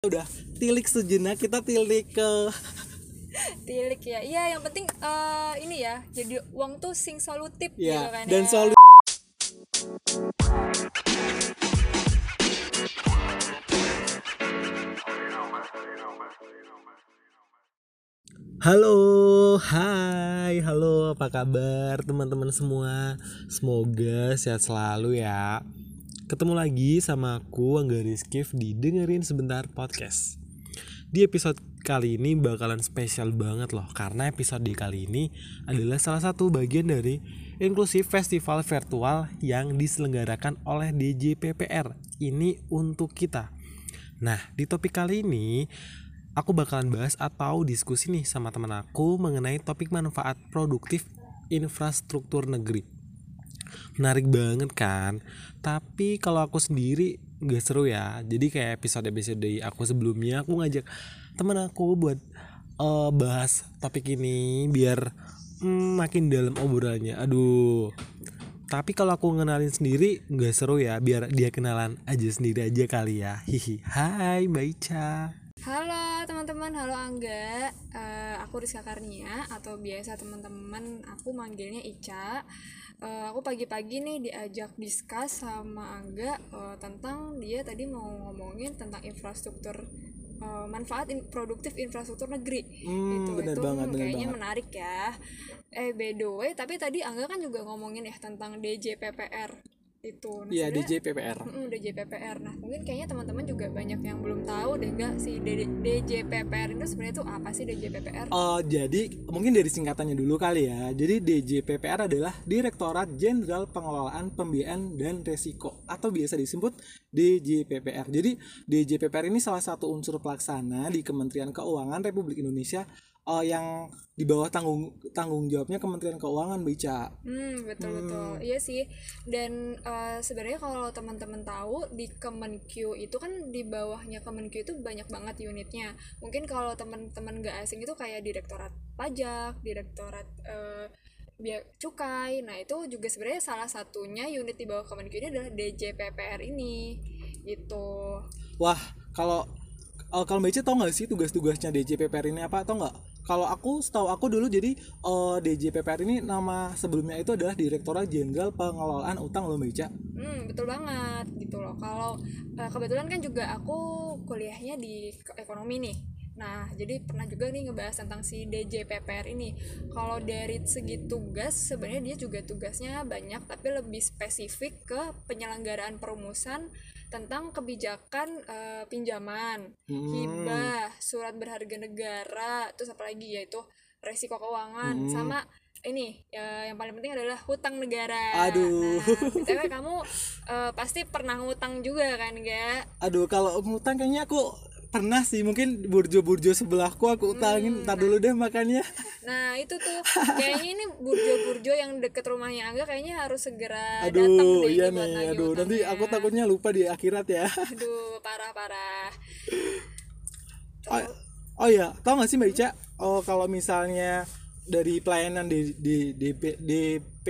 udah tilik sejenak kita tilik ke tilik ya iya yang penting eh, ini ya jadi uang tuh sing solutif gitu ya kan dan ya. Halo, hai, halo, apa kabar teman-teman semua? Semoga sehat selalu ya. Ketemu lagi sama aku Angga Rizkif di Dengerin Sebentar Podcast. Di episode kali ini bakalan spesial banget loh Karena episode kali ini adalah salah satu bagian dari inklusif festival virtual yang diselenggarakan oleh DJPPR Ini untuk kita Nah di topik kali ini aku bakalan bahas atau diskusi nih sama teman aku mengenai topik manfaat produktif infrastruktur negeri menarik banget kan. Tapi kalau aku sendiri nggak seru ya. Jadi kayak episode episode aku sebelumnya aku ngajak temen aku buat eh, bahas topik ini biar hmm, makin dalam obrolannya. Aduh. Tapi kalau aku ngenalin sendiri nggak seru ya. Biar dia kenalan aja sendiri aja kali ya. Hihi. Hai Mbak Ica halo teman-teman. Halo Angga. Eh, aku Rizka Karnia atau biasa teman-teman. Aku manggilnya Ica. Eh, aku pagi-pagi nih diajak diskus sama Angga eh, tentang dia tadi mau ngomongin tentang infrastruktur eh, manfaat in- produktif infrastruktur negeri. Hmm, itu bener itu banget, bener kayaknya banget. menarik ya. Eh by the way tapi tadi Angga kan juga ngomongin ya tentang DJPPR itu Nah, Iya sebenarnya- DJPPR Mm, DJPPR. Nah, mungkin kayaknya teman-teman juga banyak yang belum tahu deh enggak si DJPPR itu sebenarnya itu apa sih DJPPR? Oh, jadi mungkin dari singkatannya dulu kali ya. Jadi DJPPR adalah Direktorat Jenderal Pengelolaan Pembiayaan dan Resiko atau biasa disebut DJPPR. Jadi DJPPR ini salah satu unsur pelaksana di Kementerian Keuangan Republik Indonesia eh, yang di bawah tanggung tanggung jawabnya Kementerian Keuangan Bica. Hmm, betul betul. Iya sih. Dan eh, sebenarnya kalau teman-teman tahu di Kemenq itu kan di bawahnya Kemenq itu banyak banget unitnya. Mungkin kalau teman-teman nggak asing itu kayak Direktorat Pajak, Direktorat eh, Bea Cukai. Nah, itu juga sebenarnya salah satunya unit di bawah Kemenq ini adalah DJPPR ini. Gitu. Wah, kalau kalau Mbak Ica tau nggak sih tugas-tugasnya DJPPR ini apa atau nggak? Kalau aku setahu aku dulu jadi eh, DJPPR ini nama sebelumnya itu adalah Direktorat Jenderal Pengelolaan Utang loh Mbak Ica. Hmm, betul banget gitu loh. Kalau eh, kebetulan kan juga aku kuliahnya di ekonomi nih. Nah, jadi pernah juga nih ngebahas tentang si DJPPR ini. Kalau dari segi tugas, sebenarnya dia juga tugasnya banyak, tapi lebih spesifik ke penyelenggaraan perumusan tentang kebijakan eh, pinjaman, hibah, surat berharga negara, terus apa lagi yaitu resiko keuangan, sama ini ya, yang paling penting adalah hutang negara. Aduh. Nah, BTW kamu eh, pasti pernah ngutang juga kan, ga? Aduh, kalau ngutang kayaknya aku pernah sih mungkin burjo-burjo sebelahku aku utangin. Ntar dulu deh makannya. Nah, itu tuh kayaknya ini burjo-burjo yang deket rumahnya Angga kayaknya harus segera datang Aduh, deh iya nih. Aduh, nanti aku takutnya lupa di akhirat ya. Aduh, parah-parah. Oh, oh iya, tau gak sih Mbak Ica? Oh, kalau misalnya dari pelayanan di di DP DP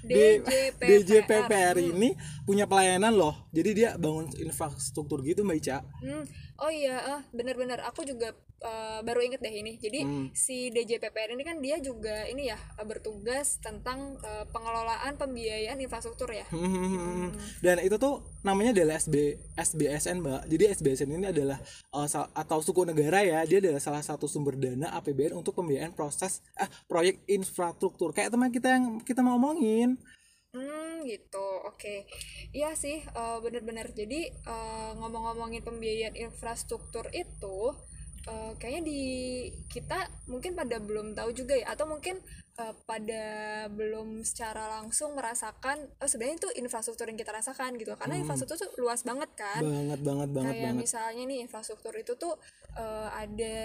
DJPPR. DJPPR ini punya pelayanan loh. Jadi dia bangun infrastruktur gitu Mbak Ica. Hmm, oh iya, ah, bener-bener aku juga eh, baru inget deh ini. Jadi Hmm. si DJPPR ini kan dia juga ini ya eh, bertugas tentang eh, pengelolaan pembiayaan infrastruktur ya. Hmm. Dan itu tuh namanya adalah SB SBSN Mbak. Jadi SBSN ini adalah uh, sal- atau suku negara ya. Dia adalah salah satu sumber dana APBN untuk pembiayaan proses eh proyek infrastruktur. Kayak teman kita yang kita mau omongin. Hmm, gitu. Oke. Iya sih, eh, bener-bener. Jadi eh, ngomong-ngomongin pembiayaan infrastruktur itu eh, kayaknya di kita mungkin pada belum tahu juga ya atau mungkin eh, pada belum secara langsung merasakan oh sebenarnya itu infrastruktur yang kita rasakan gitu. Karena infrastruktur tuh luas banget kan. Banget banget banget Kayak banget. misalnya nih infrastruktur itu tuh eh, ada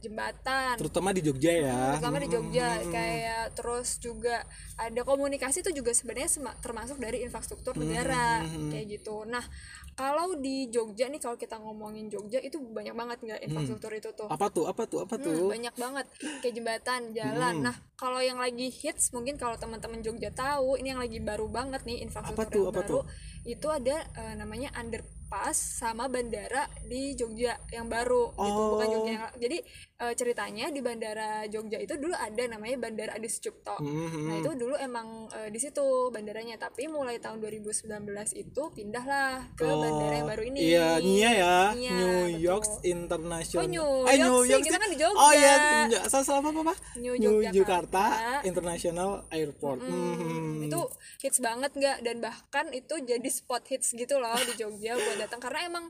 jembatan, Terutama di Jogja ya. terutama di Jogja kayak terus juga ada komunikasi itu juga sebenarnya termasuk dari infrastruktur negara kayak gitu nah kalau di Jogja nih kalau kita ngomongin Jogja itu banyak banget nggak infrastruktur itu tuh Apa tuh? Apa tuh? Apa Hmm, tuh? banyak banget kayak jembatan jalan nah kalau yang lagi hits mungkin kalau teman-teman Jogja tahu ini yang lagi baru banget nih infrastruktur Apa tuh? yang Apa baru itu ada eh, namanya under pas sama bandara di Jogja yang baru gitu bukan Oh. Jogja yang jadi eh, ceritanya di bandara Jogja itu dulu ada namanya Bandara Adi Sucipto Mhm. nah itu dulu emang eh, di situ bandaranya tapi mulai tahun 2019 itu pindahlah ke bandara yang baru ini Iya, NIA ya. Nia, New. York International. Oh, New eh, York New sih, kita kan di Jogja. Oh iya, New- salah salah apa apa? New Jakarta Yogyakarta. International Airport. Hmm, Mhm. itu hits banget nggak dan bahkan itu jadi spot hits gitu loh di Jogja buat datang karena emang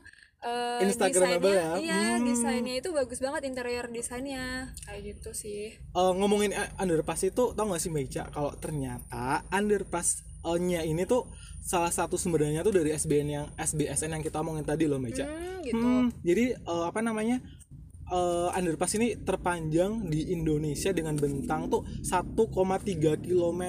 Instagramable desainnya ya. iya Hmm. desainnya itu bagus banget interior desainnya kayak gitu sih Eh, ngomongin eh, underpass itu tau gak sih Mbak Ica kalau ternyata underpass-nya ini tuh salah satu sumber dananya tuh dari SBN yang SBSN yang kita omongin tadi loh Ica. hmm, gitu Hmm, jadi eh, apa namanya eh, underpass ini terpanjang di Indonesia dengan bentang tuh 1,3 km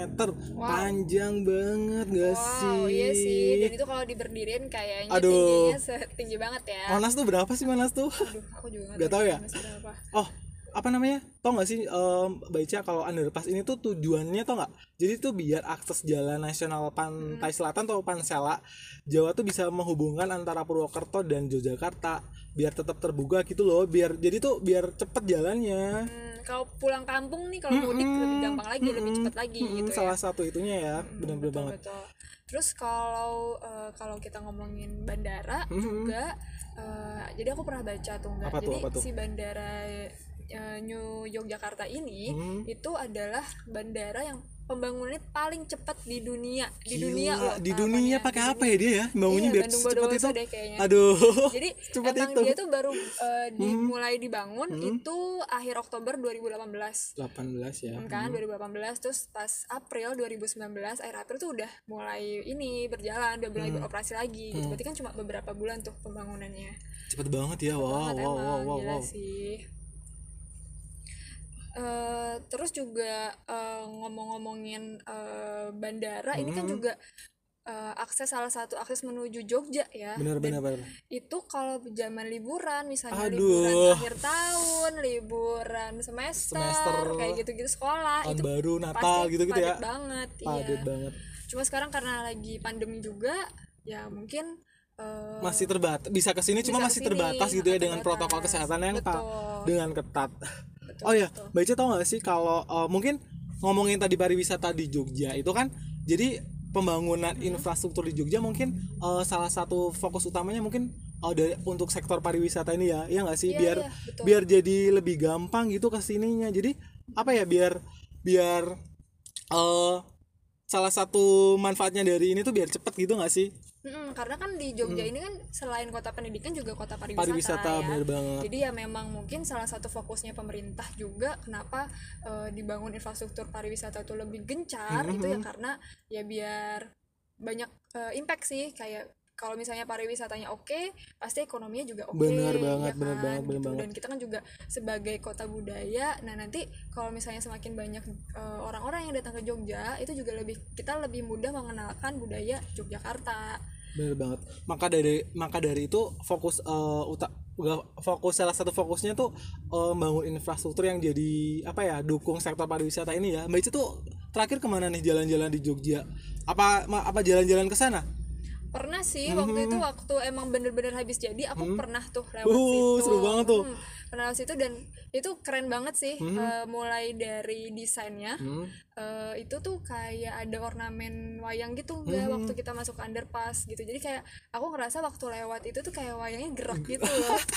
panjang banget gak wow sih? iya sih dan itu kalau diberdiriin kayaknya Aduh. tingginya setinggi banget ya Monas tuh berapa sih Monas tuh? aduh aku juga Nggak tahu ya? Berapa. Oh, apa namanya? Tau gak sih um, Baca kalau underpass ini tuh tujuannya tau gak? Jadi tuh biar akses jalan nasional pantai selatan atau Pansela Jawa tuh bisa menghubungkan antara Purwokerto dan Yogyakarta biar tetap terbuka gitu loh biar jadi tuh biar cepet jalannya Hmm, kalau pulang kampung nih kalau mudik lebih gampang lagi lebih cepat lagi Mm-mm, gitu ya salah satu itunya ya benar-benar betul, banget betul. Terus kalau eh, kalau kita ngomongin bandara juga eh, jadi aku pernah baca tuh tuh, jadi tuh? si bandara eh, New Yogyakarta ini Hmm. itu adalah bandara yang pembangunannya paling cepat di dunia, di Gila, dunia loh. di dunia pakai apa ya dia ya? Bangunnya Iya, biar Bondowoso itu? deh kayaknya. aduh Jadi cepat emang itu. dia tuh baru eh, dimulai dibangun itu akhir Oktober 2018. 18 ya. Hmm, kan? 2018 terus pas April 2019 akhir April tuh udah mulai ini berjalan udah mulai beroperasi lagi gitu. Berarti kan cuma beberapa bulan tuh pembangunannya. Cepet banget ya. Wow banget wow emang. wow wow, gila wow. sih Eh, terus juga eh, ngomong-ngomongin eh, bandara ini kan juga eh, akses salah satu akses menuju Jogja ya bener bener bener itu kalau zaman liburan misalnya Aduh. liburan akhir tahun liburan semester, Semester. kayak gitu-gitu sekolah tahun itu baru Natal gitu-gitu ya banget padat iya banget cuma sekarang karena lagi pandemi juga ya mungkin eh, masih terbatas bisa ke sini cuma bisa masih ke sini, terbatas gitu ya dengan terbatas. protokol kesehatan yang Betul. dengan ketat Betul, oh ya betul. baca tau gak sih kalau uh, mungkin ngomongin tadi pariwisata di Jogja itu kan jadi pembangunan Mm-hmm. infrastruktur di Jogja mungkin uh, salah satu fokus utamanya mungkin uh, dari untuk sektor pariwisata ini ya ya nggak sih Iya, biar iya, betul. biar jadi lebih gampang gitu ke sininya jadi apa ya biar biar uh, salah satu manfaatnya dari ini tuh biar cepet gitu nggak sih Mm-mm, karena kan di Jogja ini kan selain kota pendidikan juga kota pariwisata. Pariwisata, ya. bener banget. Jadi ya memang mungkin salah satu fokusnya pemerintah juga kenapa eh, dibangun infrastruktur pariwisata itu lebih gencar itu Hmm. ya karena ya biar banyak eh, impact sih kayak kalau misalnya pariwisatanya oke pasti ekonominya juga oke Bener banget, ya bener kan? banget, bener Gitu. banget. dan kita kan juga sebagai kota budaya nah nanti kalau misalnya semakin banyak eh, orang-orang yang datang ke Jogja itu juga lebih kita lebih mudah mengenalkan budaya Yogyakarta Bener banget. Maka dari maka dari itu fokus eh, uta nggak- fokus salah satu fokusnya tuh eh, membangun infrastruktur yang jadi apa ya dukung sektor pariwisata ini ya. Mbak Ica tuh terakhir ke mana nih jalan-jalan di Jogja? Apa ma- apa jalan-jalan ke sana? pernah sih waktu itu waktu emang bener-bener habis jadi aku pernah tuh lewat Uh, situ seru banget tuh. Hmm, lewat situ dan itu keren banget sih Eh, mulai dari desainnya Hmm. eh, itu tuh kayak ada ornamen wayang gitu nggak waktu kita masuk underpass gitu jadi kayak aku ngerasa waktu lewat itu tuh kayak wayangnya gerak gitu loh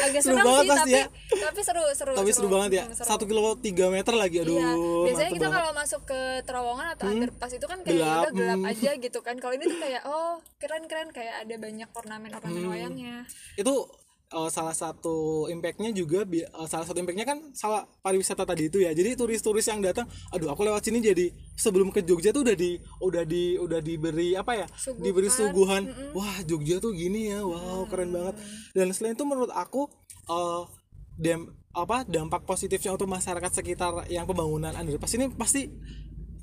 agak Seru banget sih tapi ya. tapi seru seru Tapi seru banget ya. Hmm, seru. Satu kilo tiga meter lagi. Aduh. Iya, biasanya kita kalau masuk ke terowongan atau underpass itu kan kayak Gelap, udah gelap hmm. aja gitu kan. Kalau ini tuh kayak oh keren-keren kayak ada banyak ornamen-ornamen Hmm. wayangnya. itu eh, salah satu impactnya juga eh, salah satu impactnya kan salah pariwisata tadi itu ya. Jadi turis-turis yang datang aduh aku lewat sini jadi sebelum ke Jogja tuh udah di udah di udah diberi apa ya? Suguhan. diberi suguhan. Wah Jogja tuh gini ya. Wow keren banget. Dan selain itu menurut aku eh dam- apa dampak positifnya untuk masyarakat sekitar yang pembangunan underpass ini pasti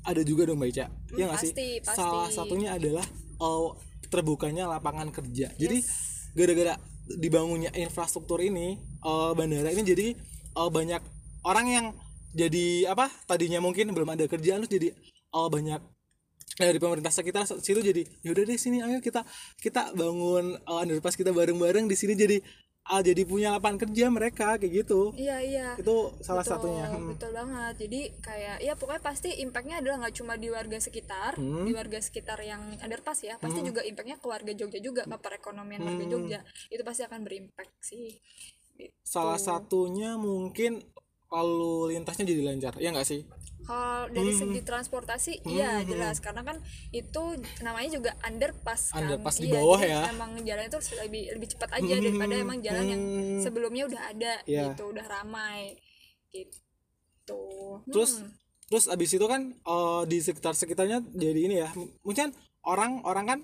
ada juga dong Mbak Ica. Ya nggak sih? pasti, salah satunya adalah eh, terbukanya lapangan kerja. Jadi gara-gara dibangunnya infrastruktur ini eh, bandara ini jadi eh, banyak orang yang jadi apa tadinya mungkin belum ada kerjaan terus jadi eh, banyak dari pemerintah sekitar situ jadi yaudah deh sini ayo kita kita bangun uh, underpass kita bareng-bareng di sini. Jadi ah, jadi punya lapangan kerja mereka kayak gitu iya iya itu salah betul, satunya Hmm. betul banget jadi kayak ya pokoknya pasti impactnya adalah nggak cuma di warga sekitar Hmm. di warga sekitar yang underpass ya pasti juga impactnya ke warga Jogja juga ke perekonomian warga Hmm. Jogja itu pasti akan berimpact sih Gitu. salah satunya mungkin lalu lintasnya jadi lancar ya nggak sih kalau dari Hmm. segi transportasi iya jelas karena kan itu namanya juga underpass kan Underpass di Iya, bawah jadi ya. emang jalan itu lebih lebih cepat aja daripada emang jalan yang Hmm. sebelumnya udah ada Iya. gitu udah ramai gitu terus Hmm. terus abis itu kan eh, di sekitar sekitarnya jadi ini ya mungkin orang orang kan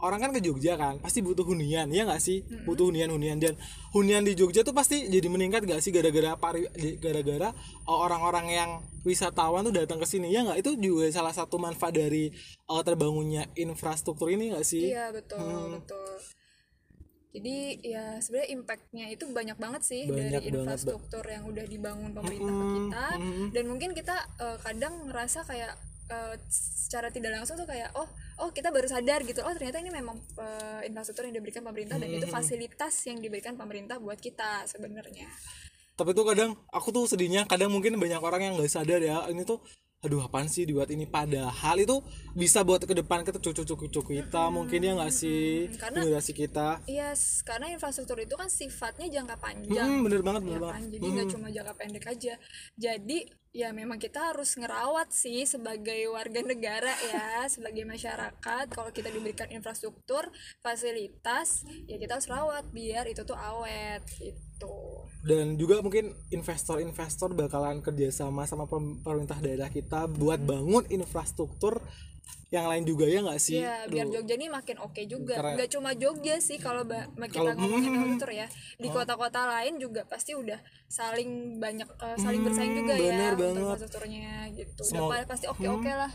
orang kan ke Jogja kan pasti butuh hunian ya nggak sih? Butuh hunian hunian. Dan hunian di Jogja tuh pasti jadi meningkat gak sih gara-gara pari gara-gara eh, orang-orang yang wisatawan tuh datang ke sini ya nggak? Itu juga salah satu manfaat dari eh, terbangunnya infrastruktur ini nggak sih? Iya betul betul. Jadi ya sebenarnya impactnya itu banyak banget sih Banyak dari banget, infrastruktur yang udah dibangun pemerintah ke kita. Dan mungkin kita eh, kadang ngerasa kayak eh, secara tidak langsung tuh kayak oh oh kita baru sadar gitu. Oh ternyata ini memang eh, infrastruktur yang diberikan pemerintah dan itu fasilitas yang diberikan pemerintah buat kita sebenarnya. tapi tuh kadang aku tuh sedihnya kadang mungkin banyak orang yang nggak sadar ya ini tuh aduh apaan sih dibuat ini? Padahal itu bisa buat ke depan kita cucu-cucu kita mungkin ya nggak sih? Karena- generasi kita. Iya, s- karena infrastruktur itu kan sifatnya jangka panjang. hmm, bener banget bener ya banget. kan? Jadi nggak cuma jangka pendek aja. Jadi ya memang kita harus ngerawat sih sebagai warga negara ya sebagai masyarakat. Kalau kita diberikan infrastruktur fasilitas ya kita harus rawat biar itu tuh awet gitu. Dan juga mungkin investor-investor bakalan kerjasama sama pem- pemerintah daerah kita buat bangun infrastruktur yang lain juga ya nggak sih ya biar. Jogja ini makin oke juga Keren. nggak cuma Jogja sih kalau kita ngomongin Hmm. infrastruktur ya di kota-kota lain juga pasti udah saling banyak eh, saling bersaing juga Hmm, bener ya untuk banget. infrastrukturnya gitu udah Semua- pa- pasti oke oke lah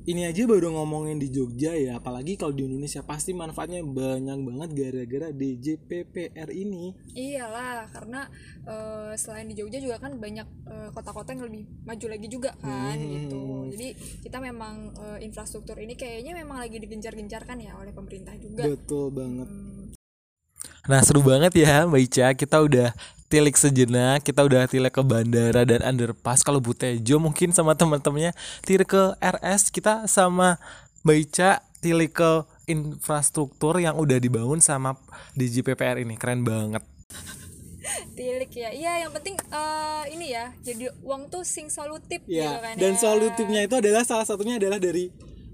ini aja baru ngomongin di Jogja ya apalagi kalau di Indonesia pasti manfaatnya banyak banget gara-gara DJPPR ini Iyalah, karena eh, selain di Jogja juga kan banyak eh, kota-kota yang lebih maju lagi juga kan Hmm. gitu. Jadi kita memang eh, infrastruktur ini kayaknya memang lagi digencar-gencarkan ya oleh pemerintah juga. betul banget Nah seru banget ya Mbak Ica Kita udah tilik sejenak Kita udah tilik ke bandara dan underpass Kalau Bu Tejo mungkin sama teman-temannya Tilik ke RS Kita sama Mbak Ica tilik ke infrastruktur yang udah dibangun sama DJPPR ini Keren banget Tilik ya. Iya, yang penting eh, ini ya. Jadi uang tuh sing solutif gitu ya kan dan ya. solutifnya itu adalah salah satunya adalah dari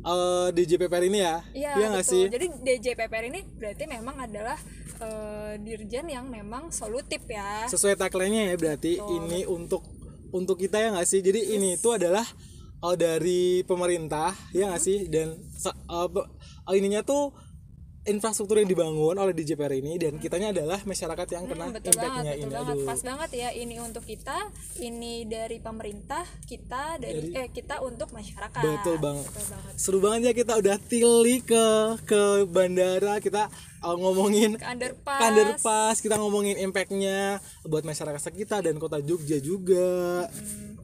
eh, DJPPR ini ya? Iya, nggak betul. sih? Jadi DJPPR ini berarti memang adalah eh, dirjen yang memang solutif ya. sesuai tagline-nya ya berarti. Ini untuk untuk kita ya nggak sih? Jadi ini itu adalah uh, dari pemerintah ya nggak sih? Dan uh, uh, ininya tuh infrastruktur yang dibangun oleh DJPR ini dan kitanya adalah masyarakat yang kena Hmm, betul banget, impactnya betul ini banget. aduh Pas banget ya ini untuk kita, ini dari pemerintah, kita dari, eh kita untuk masyarakat. betul banget Betul banget. seru banget ya kita udah tili ke ke bandara kita uh, ngomongin Ke underpass. ke underpass kita ngomongin impactnya buat masyarakat sekitar dan kota Jogja juga Hmm,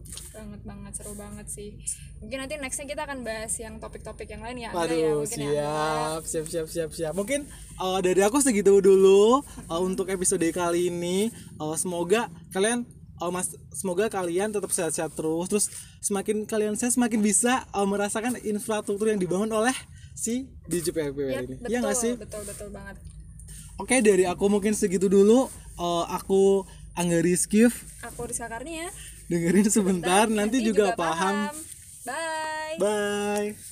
banget seru banget sih. Mungkin nanti nextnya kita akan bahas yang topik-topik yang lain ya. Enggak ya, ya. siap, siap, siap, siap, siap. Mungkin uh, dari aku segitu dulu uh, untuk episode kali ini. Uh, semoga kalian, uh, mas, semoga kalian tetap sehat-sehat terus. Terus semakin kalian sehat, semakin bisa uh, merasakan infrastruktur yang dibangun oleh si DJPR Yap, ini. betul, Iya nggak sih? betul, betul banget. Oke, dari aku mungkin segitu dulu. Uh, aku Angga Rizkif Aku Rizka Karnia. Dengerin sebentar, nanti, juga, paham. Bye. Bye.